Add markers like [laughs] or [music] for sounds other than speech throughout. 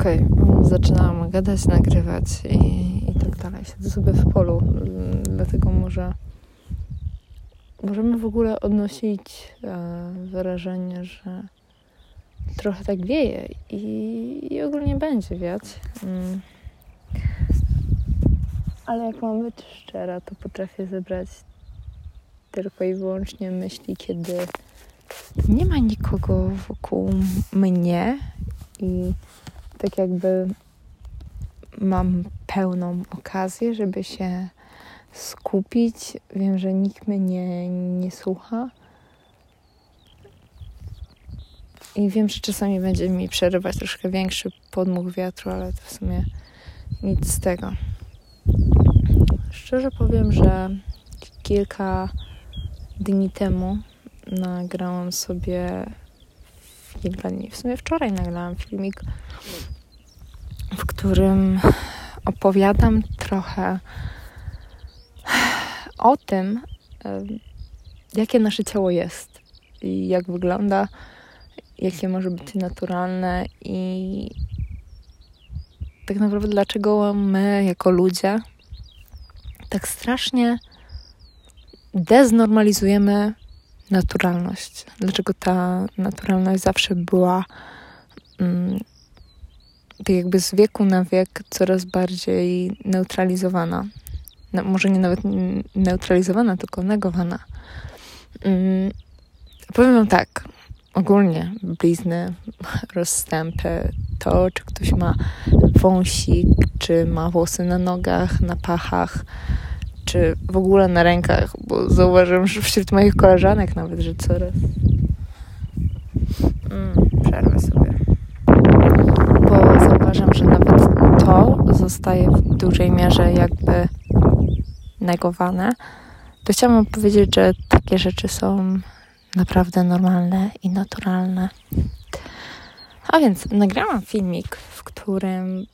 Okej, okay. zaczynałam gadać, nagrywać i, i tak dalej. Siedzę sobie w polu, dlatego może możemy w ogóle odnosić e, wyrażenie, że trochę tak wieje i, i ogólnie będzie wiać. Mm. Ale jak mam być szczera, to potrafię zebrać tylko i wyłącznie myśli, kiedy nie ma nikogo wokół mnie i tak jakby mam pełną okazję, żeby się skupić. Wiem, że nikt mnie nie, nie słucha. I wiem, że czasami będzie mi przerywać troszkę większy podmuch wiatru, ale to w sumie nic z tego. Szczerze powiem, że kilka dni temu nagrałam sobie kilka dni, w sumie wczoraj nagrałam filmik, w którym opowiadam trochę o tym, jakie nasze ciało jest i jak wygląda, jakie może być naturalne i tak naprawdę dlaczego my jako ludzie tak strasznie deznormalizujemy naturalność. Dlaczego ta naturalność zawsze była mm, tak jakby z wieku na wiek coraz bardziej neutralizowana. No, może nie nawet neutralizowana, tylko negowana. Mm, powiem wam tak, ogólnie blizny, [laughs] rozstępy, to czy ktoś ma wąsik, czy ma włosy na nogach, na pachach, czy w ogóle na rękach, bo zauważyłem, że wśród moich koleżanek nawet, że coraz. Mm, przerwę sobie. Bo zauważam, że nawet to zostaje w dużej mierze jakby negowane. To chciałam powiedzieć, że takie rzeczy są naprawdę normalne i naturalne. A więc nagrałam filmik, w którym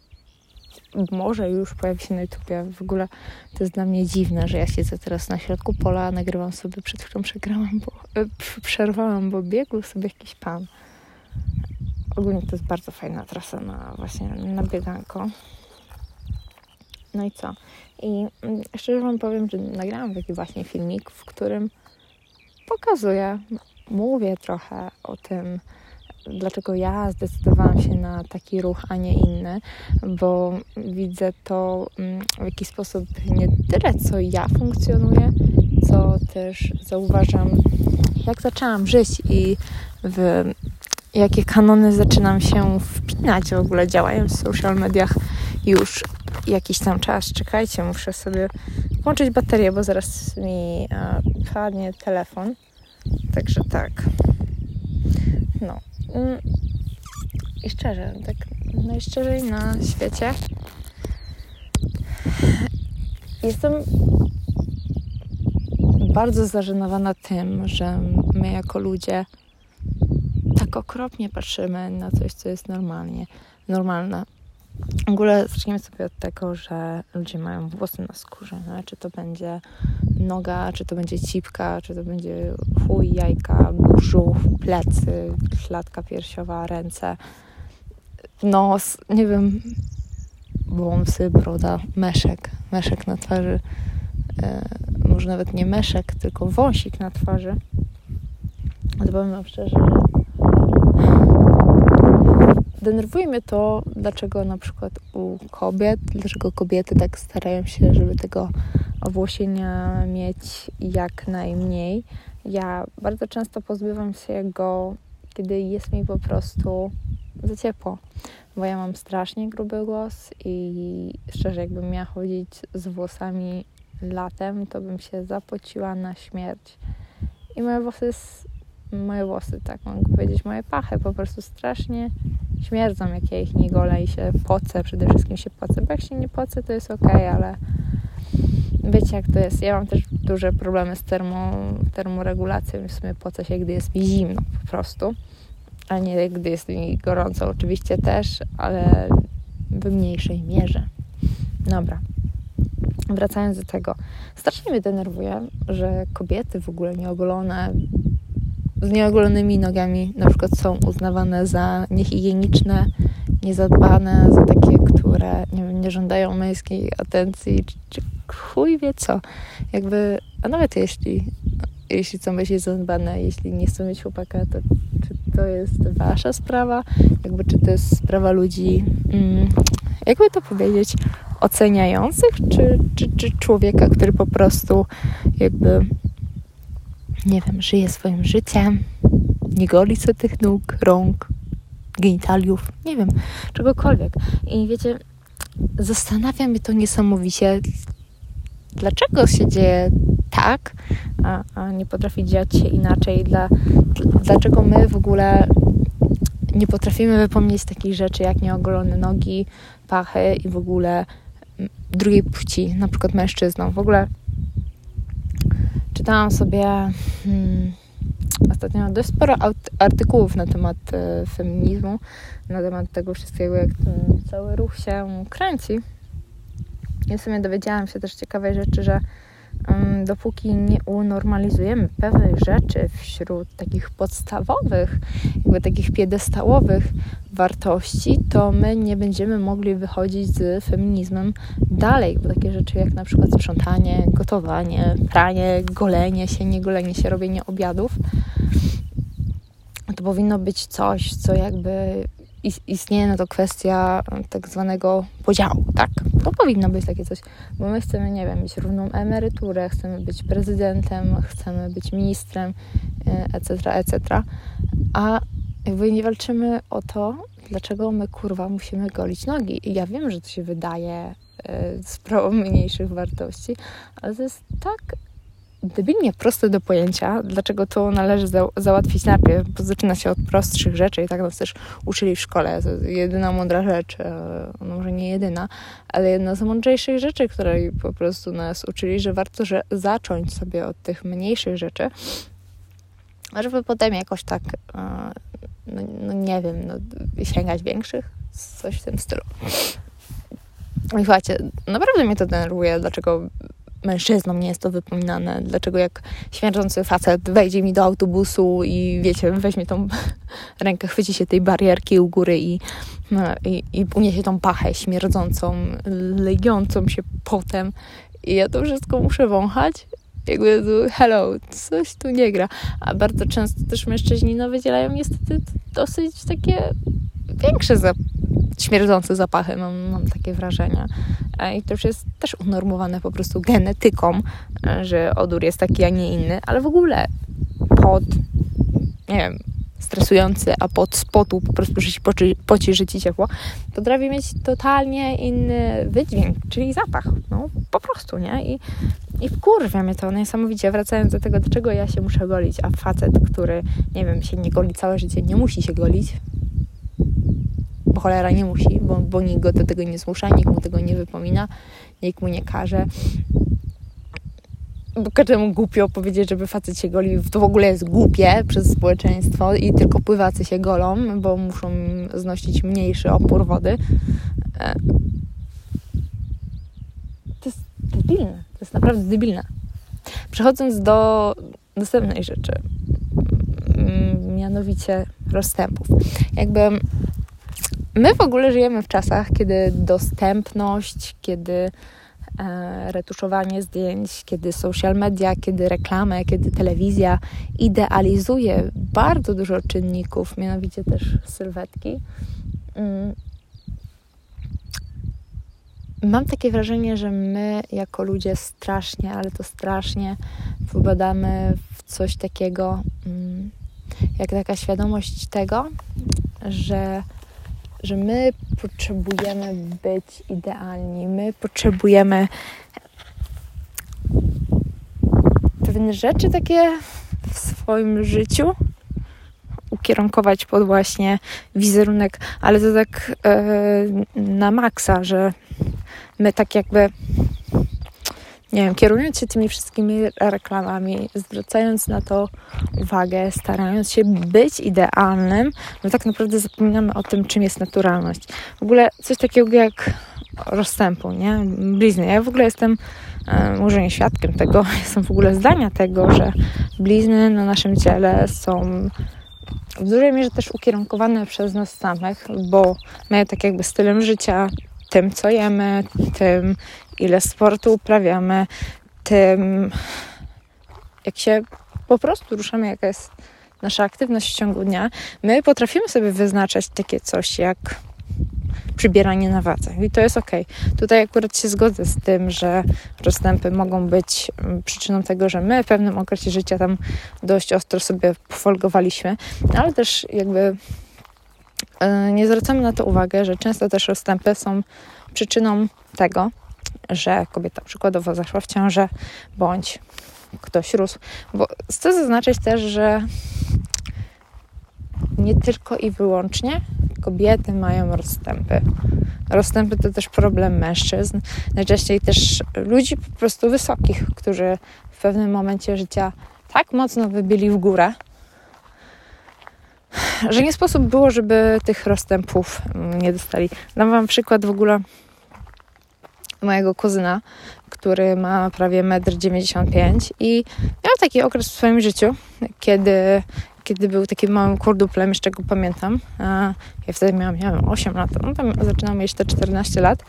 może już pojawi się na YouTubie. W ogóle to jest dla mnie dziwne, że ja siedzę teraz na środku pola, nagrywam sobie, przed chwilą przegrałam, bo, e, przerwałam, bo biegł sobie jakiś pan. Ogólnie to jest bardzo fajna trasa na właśnie na bieganko. No i co? I mm, szczerze Wam powiem, że nagrałam taki właśnie filmik, w którym pokazuję, mówię trochę o tym, dlaczego ja zdecydowałam się na taki ruch, a nie inny, bo widzę to mm, w jakiś sposób nie tyle, co ja funkcjonuję, co też zauważam, jak zaczęłam żyć i w jakie kanony zaczynam się wpinać w ogóle działając w social mediach już jakiś tam czas. Czekajcie, muszę sobie włączyć baterię, bo zaraz mi padnie telefon. Także tak. No. Mm. I szczerze, tak najszczerzej na świecie jestem bardzo zażenowana tym, że my jako ludzie tak okropnie patrzymy na coś, co jest normalnie, normalne. W ogóle zacznijmy sobie od tego, że ludzie mają włosy na skórze. No? Czy to będzie noga, czy to będzie cipka, czy to będzie chuj, jajka, brzuch, plecy, klatka piersiowa, ręce, nos, nie wiem, wąsy, broda, meszek, meszek na twarzy. E, może nawet nie meszek, tylko wąsik na twarzy. Ale powiem wam szczerze, denerwuje mnie to, dlaczego na przykład u kobiet, dlaczego kobiety tak starają się, żeby tego owłosienia mieć jak najmniej. Ja bardzo często pozbywam się go, kiedy jest mi po prostu za ciepło, bo ja mam strasznie gruby głos i szczerze, jakbym miała chodzić z włosami latem, to bym się zapociła na śmierć. I moje włosy, moje włosy, tak mogę powiedzieć, moje pachy po prostu strasznie śmierdzą, jak ja ich nie golę i się pocę, przede wszystkim się pocę, bo jak się nie pocę, to jest ok, ale wiecie jak to jest. Ja mam też duże problemy z termo, termoregulacją w sumie pocę się, gdy jest mi zimno po prostu, a nie gdy jest mi gorąco oczywiście też, ale w mniejszej mierze. Dobra. Wracając do tego, strasznie mnie denerwuje, że kobiety w ogóle nieogolone z nieogolonymi nogami na przykład są uznawane za niehigieniczne, niezadbane, za takie, które nie, nie żądają męskiej atencji, czy, czy chuj wie co. Jakby, a nawet jeśli, jeśli chcą być zadbane, jeśli nie chcą mieć chłopaka, to czy to jest wasza sprawa? Jakby, czy to jest sprawa ludzi, mm, jakby to powiedzieć, oceniających, czy, czy, czy człowieka, który po prostu jakby, nie wiem, żyje swoim życiem, nie goli sobie tych nóg, rąk, genitaliów, nie wiem, czegokolwiek. I wiecie, zastanawia mnie to niesamowicie, dlaczego się dzieje tak, a, a nie potrafi dziać się inaczej, dla, dlaczego my w ogóle nie potrafimy wypomnieć takich rzeczy jak nieogolone nogi, pachy i w ogóle drugiej płci, na przykład mężczyzną. W ogóle czytałam sobie hmm, ostatnio dość sporo artykułów na temat e, feminizmu, na temat tego wszystkiego, jak ten cały ruch się kręci. I w sumie dowiedziałam się też ciekawej rzeczy, że dopóki nie unormalizujemy pewnych rzeczy wśród takich podstawowych, jakby takich piedestałowych wartości, to my nie będziemy mogli wychodzić z feminizmem dalej, bo takie rzeczy jak na przykład sprzątanie, gotowanie, pranie, golenie się, nie golenie się, robienie obiadów, to powinno być coś, co jakby istnieje na to kwestia tak zwanego podziału, tak? To powinno być takie coś, bo my chcemy, nie wiem, mieć równą emeryturę, chcemy być prezydentem, chcemy być ministrem, etc., etc., a jakby nie walczymy o to, dlaczego my, kurwa, musimy golić nogi. I ja wiem, że to się wydaje y, sprawą mniejszych wartości, ale to jest tak debilnie proste do pojęcia, dlaczego to należy za załatwić najpierw, bo zaczyna się od prostszych rzeczy i tak nas też uczyli w szkole. To jedyna mądra rzecz, e, no może nie jedyna, ale jedna z mądrzejszych rzeczy, której po prostu nas uczyli, że warto że zacząć sobie od tych mniejszych rzeczy, żeby potem jakoś tak, e, no, no nie wiem, no, sięgać większych, coś w tym stylu. I słuchajcie, naprawdę mnie to denerwuje, dlaczego mężczyznom nie jest to wypominane. Dlaczego jak śmierdzący facet wejdzie mi do autobusu i wiecie, weźmie tą [laughs] rękę, chwyci się tej barierki u góry i, no, i, i uniesie tą pachę śmierdzącą, lejącą się potem i ja to wszystko muszę wąchać. Jakby hello, coś tu nie gra. A bardzo często też mężczyźni no, wydzielają niestety dosyć takie większe śmierdzące zapachy, mam, mam takie wrażenie. E, I to już jest też unormowane po prostu genetyką, e, że odór jest taki, a nie inny, ale w ogóle pod, nie wiem, stresujący, a pod spotu po prostu, że się poci, poci że ci ciepło, potrafi mieć totalnie inny wydźwięk, czyli zapach. No, po prostu, nie? I, i wkurwia mnie to niesamowicie, wracając do tego, dlaczego ja się muszę golić, a facet, który, nie wiem, się nie goli całe życie, nie musi się golić, bo cholera nie musi, bo, bo nikt go do tego nie zmusza, nikt mu tego nie wypomina, nikt mu nie każe. Bo każdemu głupio powiedzieć, żeby facet się goli, to w ogóle jest głupie przez społeczeństwo i tylko pływacy się golą, bo muszą znosić mniejszy opór wody. E, to jest debilne, to jest naprawdę debilne. Przechodząc do następnej rzeczy, mianowicie rozstępów. Jakby my w ogóle żyjemy w czasach, kiedy dostępność, kiedy e, retuszowanie zdjęć, kiedy social media, kiedy reklamy, kiedy telewizja idealizuje bardzo dużo czynników, mianowicie też sylwetki. Mm. Mam takie wrażenie, że my jako ludzie strasznie, ale to strasznie wpadamy w coś takiego, mm, jak taka świadomość tego, że że my potrzebujemy być idealni, my potrzebujemy pewne rzeczy takie w swoim życiu ukierunkować pod właśnie wizerunek, ale to tak e, na maksa, że my tak jakby nie wiem, kierując się tymi wszystkimi reklamami, zwracając na to uwagę, starając się być idealnym, my tak naprawdę zapominamy o tym, czym jest naturalność. W ogóle coś takiego jak rozstępu, nie? Blizny. Ja w ogóle jestem e, może nie świadkiem tego, [laughs] jestem w ogóle zdania tego, że blizny na naszym ciele są w dużej mierze też ukierunkowane przez nas samych, bo my tak jakby stylem życia, tym co jemy, tym ile sportu uprawiamy, tym jak się po prostu ruszamy, jaka jest nasza aktywność w ciągu dnia, my potrafimy sobie wyznaczać takie coś jak przybieranie na wadze. I to jest ok. Tutaj akurat się zgodzę z tym, że rozstępy mogą być mm, przyczyną tego, że my w pewnym okresie życia tam dość ostro sobie pofolgowaliśmy, ale też jakby e, nie zwracamy na to uwagę, że często też rozstępy są przyczyną tego, że kobieta przykładowo zaszła w ciążę, bądź ktoś rósł. Bo chcę zaznaczyć też, że nie tylko i wyłącznie kobiety mają rozstępy. Rozstępy to też problem mężczyzn, najczęściej też ludzi po prostu wysokich, którzy w pewnym momencie życia tak mocno wybili w górę, że nie sposób było, żeby tych rozstępów nie dostali. Dam Wam przykład w ogóle mojego kuzyna, który ma prawie 1,95 m i miał taki okres w swoim życiu, kiedy, kiedy był takim małym kurduplem, jeszcze go pamiętam. Ja wtedy miałam, miałam 8 lat, no tam zaczynałam mieć te 14 lat.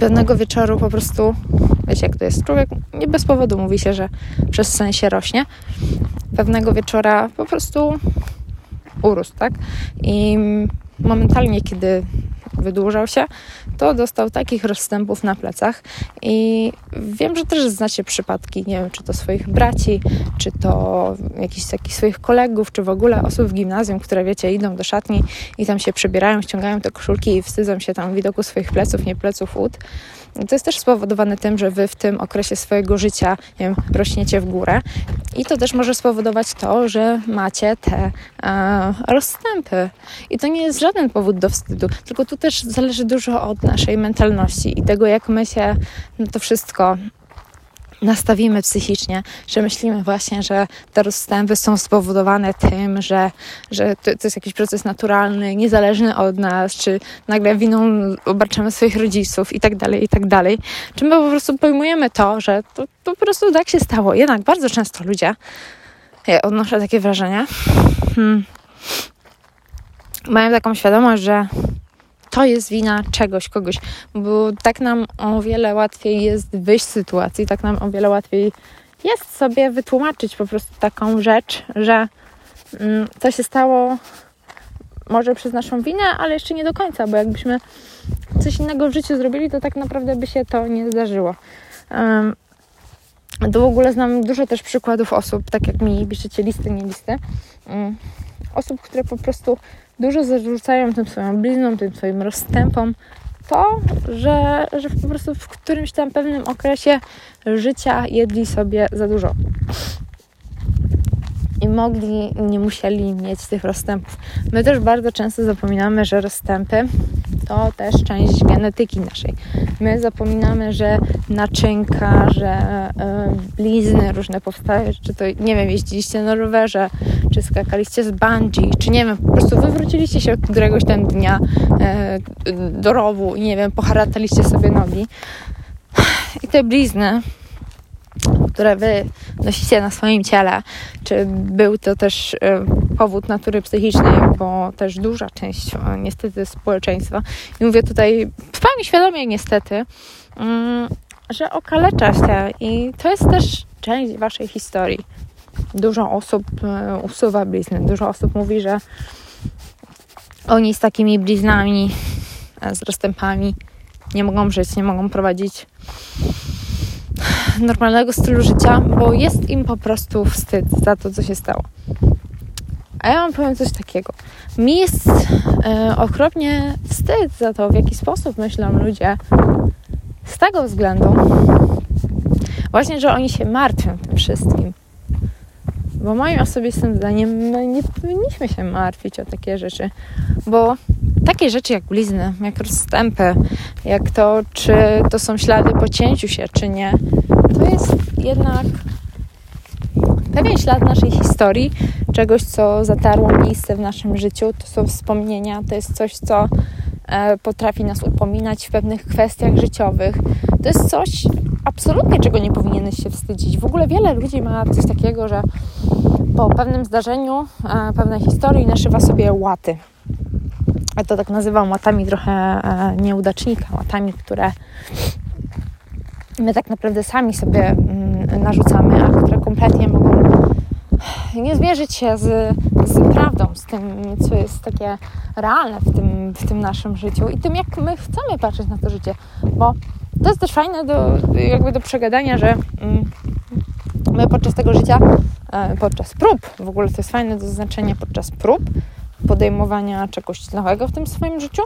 Pewnego wieczoru po prostu, wiecie jak to jest, człowiek nie bez powodu mówi się, że przez sen się rośnie. Pewnego wieczora po prostu urósł, tak? I momentalnie, kiedy wydłużał się, to dostał takich rozstępów na plecach i wiem, że też znacie przypadki, nie wiem, czy to swoich braci, czy to jakichś takich swoich kolegów, czy w ogóle osób w gimnazjum, które wiecie, idą do szatni i tam się przebierają, ściągają te koszulki i wstydzą się tam widoku swoich pleców, nie pleców ud. To jest też spowodowane tym, że wy w tym okresie swojego życia nie wiem, rośniecie w górę i to też może spowodować to, że macie te e, rozstępy. I to nie jest żaden powód do wstydu, tylko tu też zależy dużo od naszej mentalności i tego, jak my się to wszystko nastawimy psychicznie, że myślimy właśnie, że te rozstępy są spowodowane tym, że, że to, to, jest jakiś proces naturalny, niezależny od nas, czy nagle winą obarczamy swoich rodziców i tak dalej, i tak dalej. Czy my po prostu pojmujemy to, że to, to po prostu tak się stało. Jednak bardzo często ludzie, ja odnoszę takie wrażenie, hmm, mają taką świadomość, że to jest wina czegoś, kogoś, bo tak nam o wiele łatwiej jest wyjść z sytuacji, tak nam o wiele łatwiej jest sobie wytłumaczyć po prostu taką rzecz, że mm, to się stało może przez naszą winę, ale jeszcze nie do końca, bo jakbyśmy coś innego w życiu zrobili, to tak naprawdę by się to nie zdarzyło. Um, to w ogóle znam dużo też przykładów osób, tak jak mi piszecie listy, nie listy, um, osób, które po prostu dużo zarzucają tym swoją blizną, tym swoim rozstępom, to, że, że po prostu w którymś tam pewnym okresie życia jedli sobie za dużo i mogli, nie musieli mieć tych rozstępów. My też bardzo często zapominamy, że rozstępy to też część genetyki naszej. My zapominamy, że naczynka, że y, blizny różne powstają, czy to, nie wiem, jeździliście na rowerze, czy skakaliście z bungee, czy nie wiem, po prostu wywróciliście się któregoś tam dnia y, do rowu i nie wiem, poharataliście sobie nogi. I te blizny które wy nosicie na swoim ciele, czy był to też e, powód natury psychicznej, bo też duża część e, niestety społeczeństwa, i mówię tutaj w pełni świadomie niestety, mm, że okalecza się. I to jest też część waszej historii. Dużo osób e, usuwa blizny, dużo osób mówi, że oni z takimi bliznami, z rozstępami nie mogą żyć, nie mogą prowadzić normalnego stylu życia, bo jest im po prostu wstyd za to, co się stało. A ja wam powiem coś takiego. Mi jest e, okropnie wstyd za to, w jaki sposób myślą ludzie z tego względu, właśnie, że oni się martwią tym wszystkim. Bo moim osobistym zdaniem no, nie powinniśmy się martwić o takie rzeczy, bo takie rzeczy jak blizny, jak rozstępy, jak to, czy to są ślady po cięciu się, czy nie, to jest jednak pewien ślad naszej historii, czegoś, co zatarło miejsce w naszym życiu. To są wspomnienia, to jest coś, co e, potrafi nas upominać w pewnych kwestiach życiowych. To jest coś absolutnie, czego nie powinieneś się wstydzić. W ogóle wiele ludzi ma coś takiego, że po pewnym zdarzeniu, e, pewnej historii naszywa sobie łaty. Ja to tak nazywam łatami trochę e, nieudacznika, łatami, które my tak naprawdę sami sobie mm, narzucamy, a które kompletnie mogą nie zmierzyć się z, z prawdą, z tym, co jest takie realne w tym, w tym naszym życiu i tym, jak my chcemy patrzeć na to życie, bo to jest też fajne do, jakby do przegadania, że mm, my podczas tego życia, e, podczas prób, w ogóle to jest fajne do zaznaczenia podczas prób, podejmowania czegoś nowego w tym swoim życiu,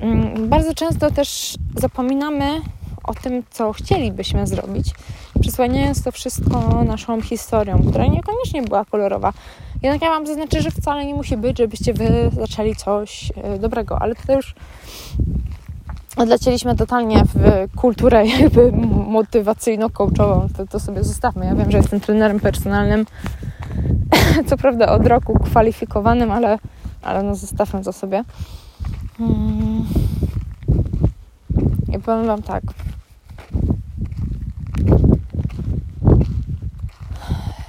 mm, bardzo często też zapominamy o tym, co chcielibyśmy zrobić, przysłaniając to wszystko naszą historią, która niekoniecznie była kolorowa. Jednak ja Wam zaznaczę, że wcale nie musi być, żebyście Wy zaczęli coś e, dobrego, ale to już odlecieliśmy totalnie w kulturę jakby motywacyjno-coachową, to, to sobie zostawmy. Ja wiem, że jestem trenerem personalnym, [laughs] co prawda od roku kwalifikowanym, ale, ale no zostawmy to sobie. I powiem Wam tak.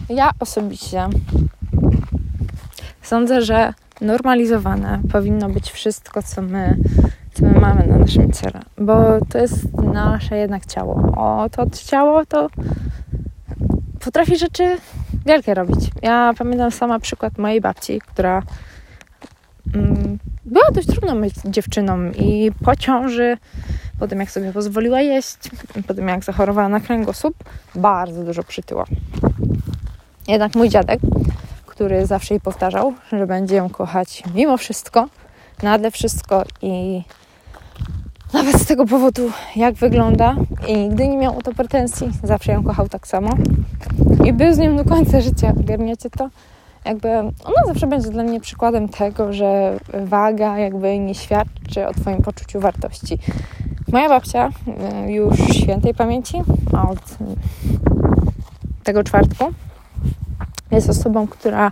Ja osobiście sądzę, że normalizowane powinno być wszystko, co my, my mamy na naszym ciele, bo to jest nasze jednak ciało. O, to ciało to potrafi rzeczy wielkie robić. Ja pamiętam sama przykład mojej babci, która mm, była dość trudną dziewczyną i po ciąży, po tym jak sobie pozwoliła jeść, po tym jak zachorowała na kręgosłup, bardzo dużo przytyła. Jednak mój dziadek, który zawsze jej powtarzał, że będzie ją kochać mimo wszystko, nade wszystko i nawet z tego powodu, jak wygląda i nigdy nie miał o to pretensji, zawsze ją kochał tak samo i był z nią do końca życia, ogarniacie to? Jakby ona zawsze będzie dla mnie przykładem tego, że waga jakby nie świadczy o Twoim poczuciu wartości. Moja babcia, y, już świętej pamięci, od tego czwartku, jest osobą, która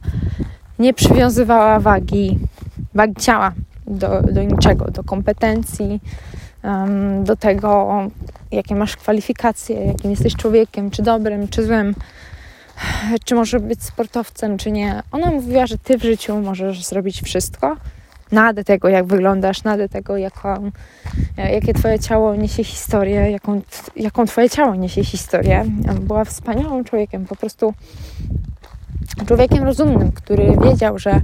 nie przywiązywała wagi, wagi ciała do, do niczego, do kompetencji, do tego, jakie masz kwalifikacje, jakim jesteś człowiekiem, czy dobrym, czy złym, [sighs] czy może być sportowcem, czy nie. Ona mówiła, że ty w życiu możesz zrobić wszystko, nade tego, jak wyglądasz, nade tego, jaką, jakie twoje ciało niesie historię, jaką, jaką twoje ciało niesie historię. Była wspaniałym człowiekiem, po prostu człowiekiem rozumnym, który wiedział, że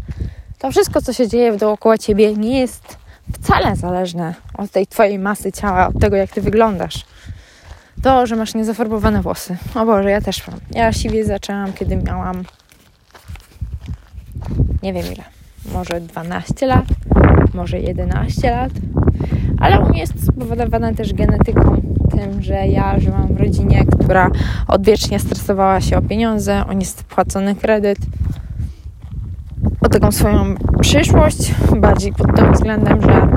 to wszystko, co się dzieje dookoła ciebie, nie jest wcale zależne od tej twojej masy ciała, od tego, jak ty wyglądasz. To, że masz niezafarbowane włosy. O Boże, ja też mam. Ja siwie zaczęłam, kiedy miałam nie wiem ile. Może 12 lat, może 11 lat. Ale u mnie jest spowodowane też genetyką, tym, że ja żyłam w rodzinie, która odwiecznie stresowała się o pieniądze, o niespłacony kredyt, o taką swoją przyszłość, bardziej pod tym względem, że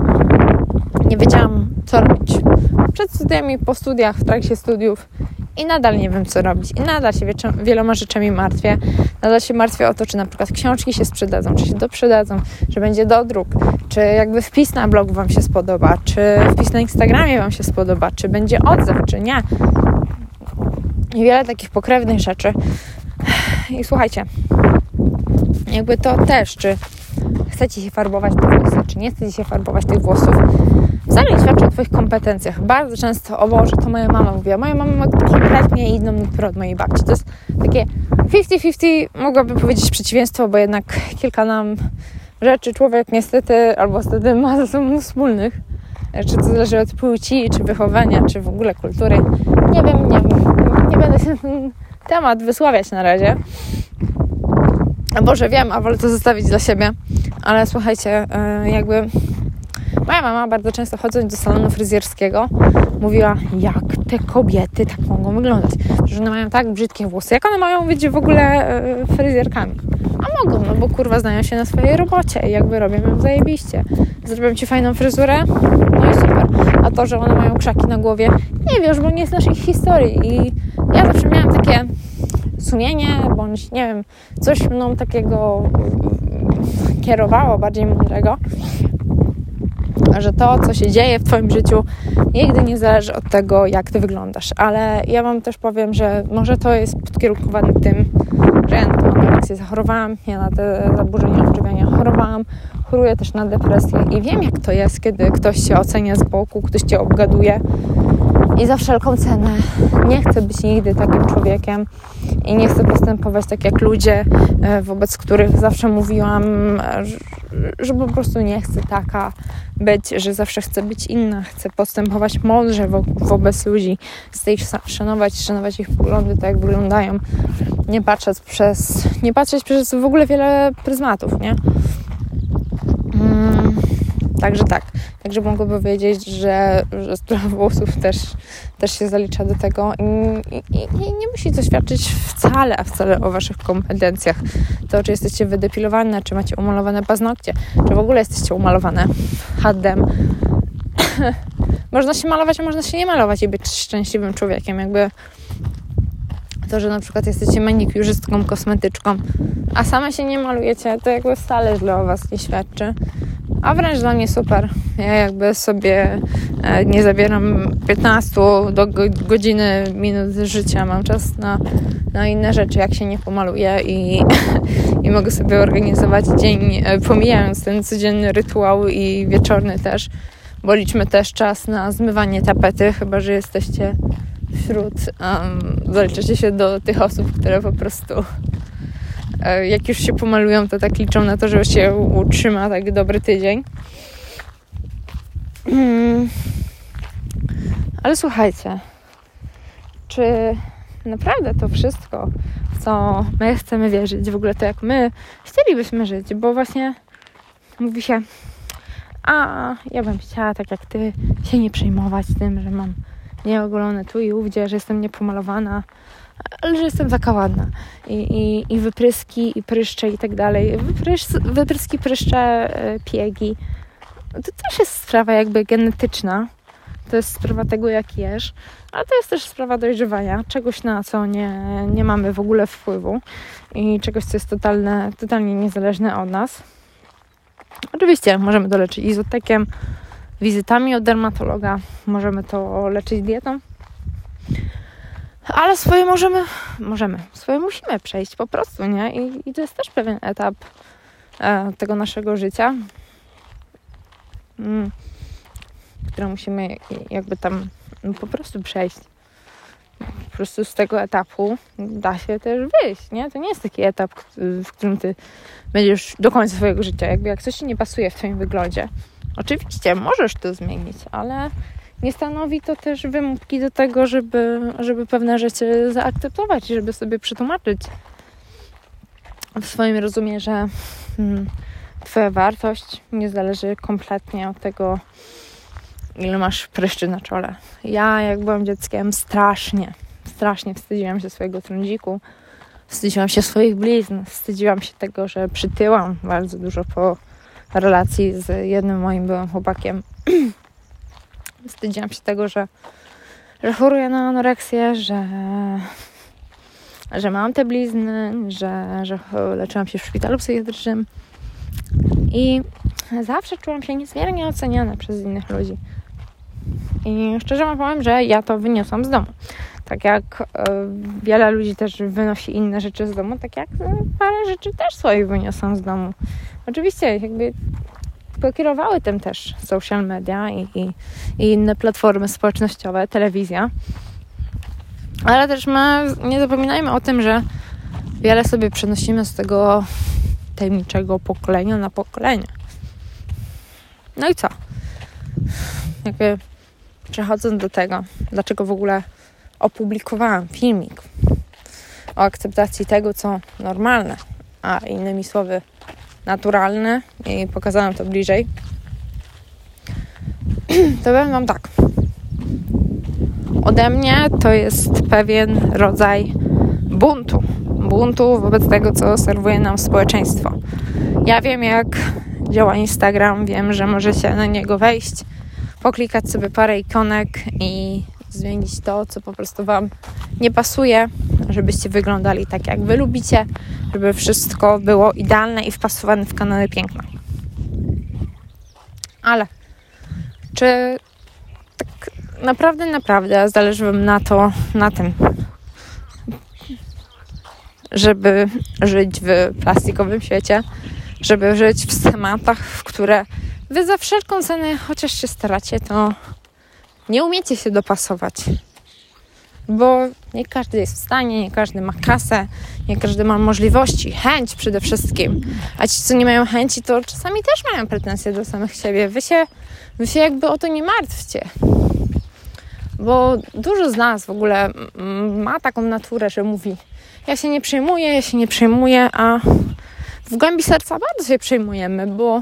nie wiedziałam, co robić. Przed studiami, po studiach, w trakcie studiów i nadal nie wiem, co robić. I nadal się wieloma rzeczami martwię. Nadal się martwię o to, czy na przykład książki się sprzedadzą, czy się doprzedadzą, że będzie dodruk, czy jakby wpis na blog Wam się spodoba, czy wpis na Instagramie Wam się spodoba, czy będzie odzew, czy nie. I wiele takich pokrewnych rzeczy. I słuchajcie, jakby to też, czy chcecie się farbować te włosy, czy nie chcecie się farbować tych włosów, wcale nie świadczy o Twoich kompetencjach. Bardzo często, o Boże, to moja mama mówiła. Moja mama ma kompletnie inną naturę od mojej babci. To jest takie 50-50, mogłabym powiedzieć przeciwieństwo, bo jednak kilka nam rzeczy człowiek niestety albo wtedy ma ze sobą wspólnych. Czy to zależy od płci, czy wychowania, czy w ogóle kultury. Nie wiem, nie, nie będę się ten [laughs] temat wysławiać na razie. Boże, wiem, a wolę to zostawić dla siebie. Ale słuchajcie, e, jakby moja mama bardzo często chodząc do salonu fryzjerskiego mówiła, jak te kobiety tak mogą wyglądać, że one mają tak brzydkie włosy, jak one mają być w ogóle e, fryzjerkami. A mogą, no bo kurwa znają się na swojej robocie i jakby robią ją zajebiście. Zrobią Ci fajną fryzurę, no i super. A to, że one mają krzaki na głowie, nie wiesz, bo nie znasz ich historii. I ja zawsze miałam takie sumienie, bądź nie wiem, coś mną takiego kierowało, bardziej mądrego, że to, co się dzieje w Twoim życiu, nigdy nie zależy od tego, jak Ty wyglądasz. Ale ja Wam też powiem, że może to jest podkierunkowane tym, że ja na tę anoreksję zachorowałam, ja na te zaburzenia odżywiania chorowałam, choruję też na depresję i wiem, jak to jest, kiedy ktoś się ocenia z boku, ktoś Cię obgaduje i za wszelką cenę nie chcę być nigdy takim człowiekiem i nie chcę postępować tak jak ludzie, e, wobec których zawsze mówiłam, że po prostu nie chcę taka być, że zawsze chcę być inna, chcę postępować mądrze wo wobec ludzi, chcę ich szanować, szanować ich poglądy, tak jak wyglądają, nie patrzeć przez, nie patrzeć przez w ogóle wiele pryzmatów, nie? Mm, także tak, także mogę powiedzieć, że, że sprawa włosów też, też się zalicza do tego i, i, i, nie musi to świadczyć wcale, a wcale o waszych kompetencjach. To, czy jesteście wydepilowane, czy macie umalowane paznokcie, czy w ogóle jesteście umalowane haddem. [laughs] można się malować, a można się nie malować i być szczęśliwym człowiekiem. Jakby to, że na przykład jesteście manikiurzystką, kosmetyczką, a same się nie malujecie, to jakby wcale źle o Was nie świadczy. A wręcz dla mnie super. Ja jakby sobie e, nie zabieram 15 do godziny minut życia. Mam czas na, na inne rzeczy, jak się nie pomaluję i, [laughs] i mogę sobie organizować dzień, e, pomijając ten codzienny rytuał i wieczorny też, bo liczmy też czas na zmywanie tapety, chyba że jesteście wśród, um, zaliczacie się do tych osób, które po prostu jak już się pomalują, to tak liczą na to, że się utrzyma tak dobry tydzień. Hmm. Ale słuchajcie, czy naprawdę to wszystko, co my chcemy wierzyć, w ogóle to jak my chcielibyśmy żyć, bo właśnie mówi się, a ja bym chciała tak jak ty się nie przejmować tym, że mam nieogolone tu i ówdzie, że jestem niepomalowana, ale że jestem taka ładna. I, i, i wypryski, i pryszcze i tak dalej. Wyprys, wypryski, pryszcze, e, piegi. To też jest sprawa jakby genetyczna. To jest sprawa tego, jak jesz, ale to jest też sprawa dojrzewania, czegoś na co nie, nie mamy w ogóle wpływu i czegoś, co jest totalne, totalnie niezależne od nas. Oczywiście możemy doleczyć izotekiem, wizytami od dermatologa, możemy to leczyć dietą, ale swoje możemy, możemy, swoje musimy przejść po prostu, nie? I, i to jest też pewien etap e, tego naszego życia, mm, które musimy jakby tam no, po prostu przejść. Po prostu z tego etapu da się też wyjść, nie? To nie jest taki etap, w którym ty będziesz do końca swojego życia. Jakby jak coś ci nie pasuje w twoim wyglądzie, Oczywiście możesz to zmienić, ale nie stanowi to też wymówki do tego, żeby, żeby pewne rzeczy zaakceptować, żeby sobie przetłumaczyć w swoim rozumierze hmm, Twoja wartość nie zależy kompletnie od tego, ile masz pryszczy na czole. Ja, jak byłam dzieckiem, strasznie, strasznie wstydziłam się swojego trądziku, wstydziłam się swoich blizn, wstydziłam się tego, że przytyłam bardzo dużo po relacji z jednym moim byłym chłopakiem. [clears throat] Wstydziłam się tego, że, że choruję na anoreksję, że, że mam te blizny, że, że leczyłam się w szpitalu psychiatrycznym i zawsze czułam się niezmiernie oceniana przez innych ludzi. I szczerze wam powiem, że ja to wyniosłam z domu. Tak jak y, wiele ludzi też wynosi inne rzeczy z domu, tak jak y, parę rzeczy też swoich wyniosłam z domu. Oczywiście, jakby pokierowały tym też social media i, i, i inne platformy społecznościowe, telewizja. Ale też my nie zapominajmy o tym, że wiele sobie przenosimy z tego tajemniczego pokolenia na pokolenie. No i co? Jakby przechodząc do tego, dlaczego w ogóle opublikowałam filmik o akceptacji tego, co normalne, a innymi słowy naturalne i pokazałam to bliżej, [clears throat] to powiem Wam tak. Ode mnie to jest pewien rodzaj buntu. Buntu wobec tego, co serwuje nam społeczeństwo. Ja wiem, jak działa Instagram, wiem, że możecie na niego wejść, poklikać sobie parę ikonek i zmienić to, co po prostu Wam nie pasuje, żebyście wyglądali tak, jak Wy lubicie, żeby wszystko było idealne i wpasowane w kanały piękna. Ale Czy tak naprawdę, naprawdę zależy Wam na to, na tym, żeby żyć w plastikowym świecie, żeby żyć w schematach, w które Wy za wszelką cenę, chociaż się staracie, to nie umiecie się dopasować. Bo nie każdy jest w stanie, nie każdy ma kasę, nie każdy ma możliwości, chęć przede wszystkim. A ci, co nie mają chęci, to czasami też mają pretensje do samych siebie. Wy się, wy się jakby o to nie martwcie. Bo dużo z nas w ogóle ma taką naturę, że mówi: Ja się nie przejmuję, ja się nie przejmuję, a w głębi serca bardzo się przejmujemy, bo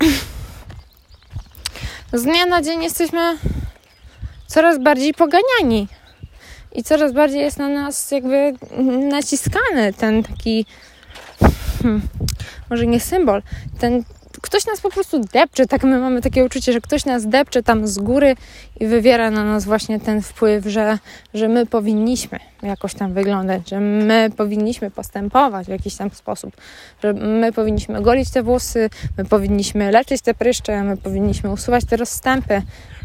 [clears throat] z dnia na dzień jesteśmy coraz bardziej poganiani i coraz bardziej jest na nas jakby naciskany ten taki, hmm, może nie symbol, ten ktoś nas po prostu depcze, tak my mamy takie uczucie, że ktoś nas depcze tam z góry i wywiera na nas właśnie ten wpływ, że, że my powinniśmy jakoś tam wyglądać, że my powinniśmy postępować w jakiś tam sposób, że my powinniśmy golić te włosy, my powinniśmy leczyć te pryszcze, my powinniśmy usuwać te rozstępy,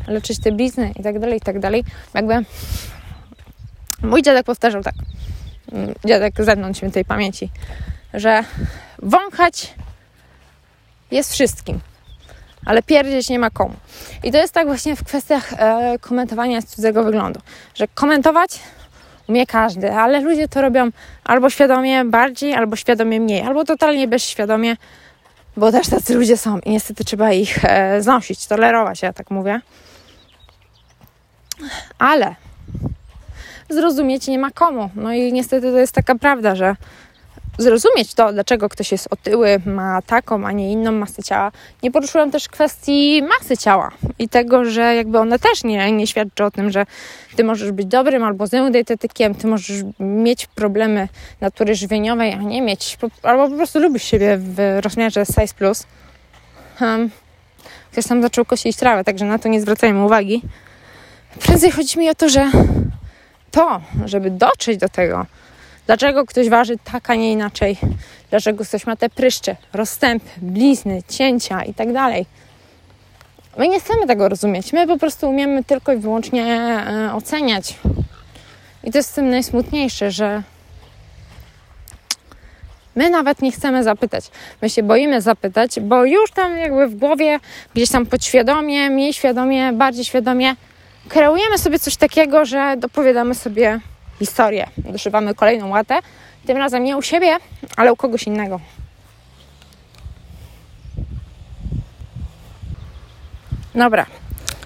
leczyć te blizny i tak dalej, i tak dalej. Jakby mój dziadek powtarzał tak, dziadek zewnątrz świętej pamięci, że wąchać jest wszystkim, ale pierdzieć nie ma komu. I to jest tak właśnie w kwestiach e, komentowania z cudzego wyglądu, że komentować umie każdy, ale ludzie to robią albo świadomie bardziej, albo świadomie mniej, albo totalnie bezświadomie, bo też tacy ludzie są i niestety trzeba ich e, znosić, tolerować, ja tak mówię. Ale zrozumieć nie ma komu. No i niestety to jest taka prawda, że zrozumieć to, dlaczego ktoś jest otyły, ma taką, a nie inną masę ciała. Nie poruszyłam też kwestii masy ciała i tego, że jakby one też nie, nie świadczy o tym, że ty możesz być dobrym albo złym dietetykiem, ty możesz mieć problemy natury żywieniowej, a nie mieć, albo po prostu lubisz siebie w rozmiarze size plus. Um, ktoś tam zaczął kosić trawę, także na to nie zwracajmy uwagi. Prędzej chodzi mi o to, że to, żeby dotrzeć do tego, Dlaczego ktoś waży tak, a nie inaczej? Dlaczego ktoś ma te pryszcze, rozstępy, blizny, cięcia i tak dalej? My nie chcemy tego rozumieć. My po prostu umiemy tylko i wyłącznie e, oceniać. I to jest z tym najsmutniejsze, że my nawet nie chcemy zapytać. My się boimy zapytać, bo już tam jakby w głowie, gdzieś tam podświadomie, mniej świadomie, bardziej świadomie kreujemy sobie coś takiego, że dopowiadamy sobie historię. Doszywamy kolejną łatę, tym razem nie u siebie, ale u kogoś innego. Dobra,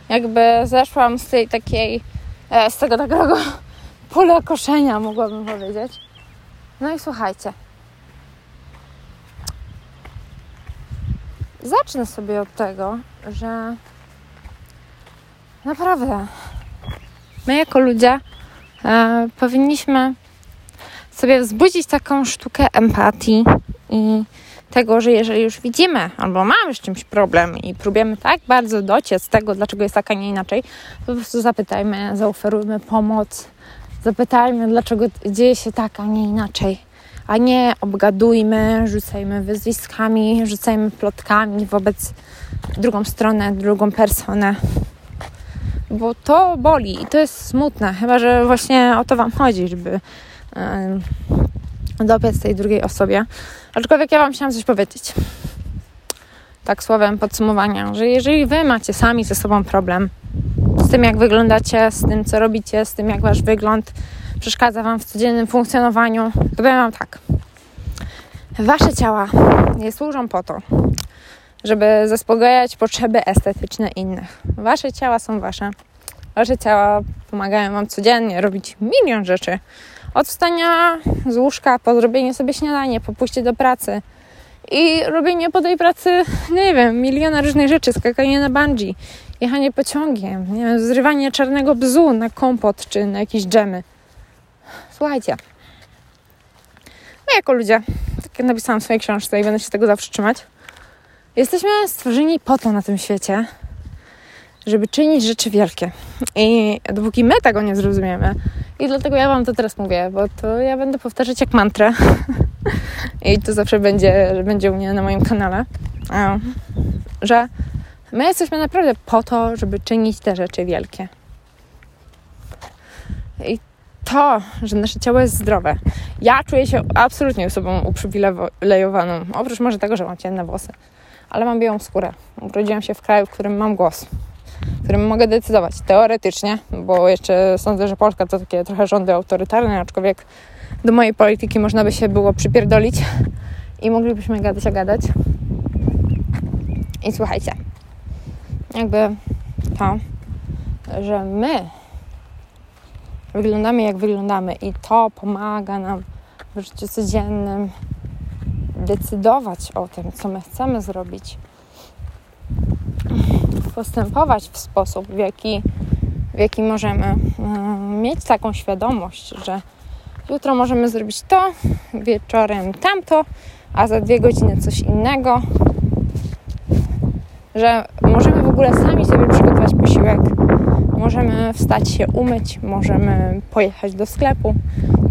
jakby zeszłam z tej takiej, e, z tego takiego [laughs] pola koszenia, mogłabym powiedzieć. No i słuchajcie. Zacznę sobie od tego, że naprawdę. My jako ludzie e, powinniśmy sobie wzbudzić taką sztukę empatii i tego, że jeżeli już widzimy albo mamy z czymś problem i próbujemy tak bardzo dociec tego, dlaczego jest tak, a nie inaczej, po prostu zapytajmy, zaoferujmy pomoc, zapytajmy, dlaczego dzieje się tak, a nie inaczej. A nie obgadujmy, rzucajmy wyzwiskami, rzucajmy plotkami wobec drugą stronę, drugą personę bo to boli i to jest smutne. Chyba, że właśnie o to Wam chodzi, żeby dopiec tej drugiej osobie. Aczkolwiek ja Wam chciałam coś powiedzieć. Tak słowem podsumowania, że jeżeli Wy macie sami ze sobą problem z tym, jak wyglądacie, z tym, co robicie, z tym, jak Wasz wygląd przeszkadza Wam w codziennym funkcjonowaniu, to powiem Wam tak. Wasze ciała nie służą po to, żeby zaspokajać potrzeby estetyczne innych. Wasze ciała są wasze. Wasze ciała pomagają Wam codziennie robić milion rzeczy. Od wstania z łóżka, po zrobienie sobie śniadania, po pójście do pracy i robienie po tej pracy, nie wiem, miliona różnych rzeczy, skakanie na bungee, jechanie pociągiem, nie wiem, zrywanie czarnego bzu na kompot czy na jakieś dżemy. Słuchajcie, my jako ludzie, tak jak napisałam w swojej książce i będę się tego zawsze trzymać, Jesteśmy stworzeni po to na tym świecie, żeby czynić rzeczy wielkie. I dopóki my tego nie zrozumiemy, i dlatego ja Wam to teraz mówię, bo to ja będę powtarzać jak mantrę. [laughs] I to zawsze będzie, będzie u mnie na moim kanale, że My jesteśmy naprawdę po to, żeby czynić te rzeczy wielkie. I to, że nasze ciało jest zdrowe. Ja czuję się absolutnie osobą uprzywilejowaną. Oprócz może tego, że mam ciemne włosy. Ale mam białą skórę. Urodziłam się w kraju, w którym mam głos. W którym mogę decydować. Teoretycznie, bo jeszcze sądzę, że Polska to takie trochę rządy autorytarne, aczkolwiek do mojej polityki można by się było przypierdolić i moglibyśmy gadać a gadać. I słuchajcie, jakby to, że my wyglądamy jak wyglądamy i to pomaga nam w życiu codziennym decydować o tym, co my chcemy zrobić, postępować w sposób, w jaki, w jaki możemy um, mieć taką świadomość, że jutro możemy zrobić to, wieczorem tamto, a za dwie godziny coś innego, że możemy w ogóle sami sobie przygotować posiłek, możemy wstać się umyć, możemy pojechać do sklepu.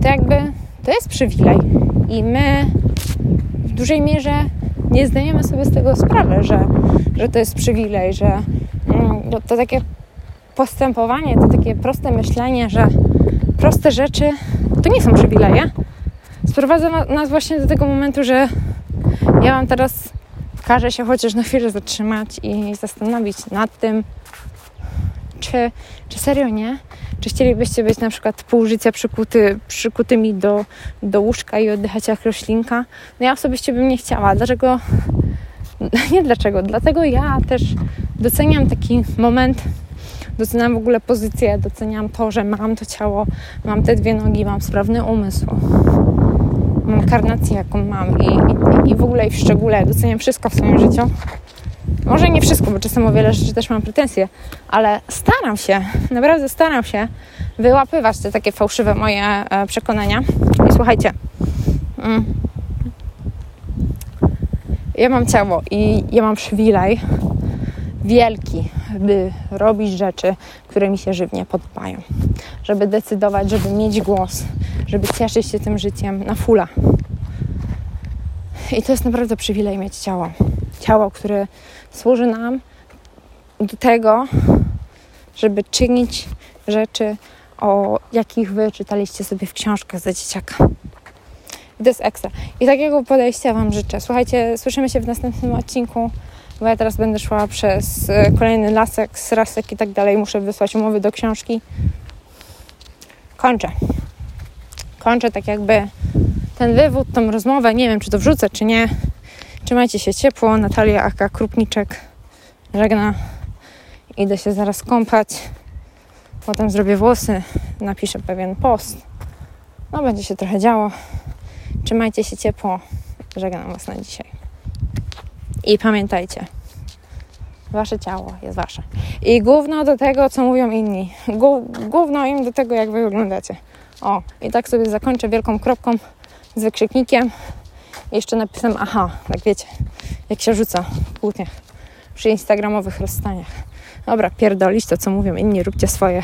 To jakby to jest przywilej. I my w dużej mierze nie zdajemy sobie z tego sprawy, że, że to jest przywilej, że mm, to, to takie postępowanie, to takie proste myślenie, że proste rzeczy to nie są przywileje, sprowadza nas właśnie do tego momentu, że ja mam teraz każe się chociaż na chwilę zatrzymać i zastanowić nad tym, czy, czy serio nie? Czy chcielibyście być na przykład pół życia przykuty, przykutymi do, do łóżka i oddychać jak roślinka? No ja osobiście bym nie chciała. Dlaczego? [laughs] Nie dlaczego. Dlatego ja też doceniam taki moment, doceniam w ogóle pozycję, doceniam to, że mam to ciało, mam te dwie nogi, mam sprawny umysł mam karnację, jaką mam i, i, i w ogóle i w szczególe doceniam wszystko w swoim życiu. Może nie wszystko, bo czasem o wiele rzeczy też mam pretensje, ale staram się, naprawdę staram się wyłapywać te takie fałszywe moje e, przekonania. I słuchajcie, mm, ja mam ciało i ja mam przywilej wielki, by robić rzeczy, które mi się żywnie podobają. Żeby decydować, żeby mieć głos, żeby cieszyć się tym życiem na fula. I to jest naprawdę przywilej mieć ciało. Ciało, które służy nam do tego, żeby czynić rzeczy, o jakich wy czytaliście sobie w książkach za dzieciaka. I to jest ekstra. I takiego podejścia Wam życzę. Słuchajcie, słyszymy się w następnym odcinku bo ja teraz będę szła przez e, kolejny lasek, srasek i tak dalej. Muszę wysłać umowy do książki. Kończę. Kończę tak jakby ten wywód, tą rozmowę. Nie wiem, czy to wrzucę, czy nie. Trzymajcie się ciepło. Natalia Aka Krupniczek żegna. Idę się zaraz kąpać. Potem zrobię włosy. Napiszę pewien post. No, będzie się trochę działo. Trzymajcie się ciepło. Żegnam Was na dzisiaj. I pamiętajcie, wasze ciało jest wasze. I główno do tego, co mówią inni. Główno im do tego, jak wy wyglądacie. O, i tak sobie zakończę wielką kropką z wykrzyknikiem. Jeszcze napisem aha, tak wiecie, jak się rzuca w przy instagramowych rozstaniach. Dobra, pierdolić to, co mówią inni, róbcie swoje.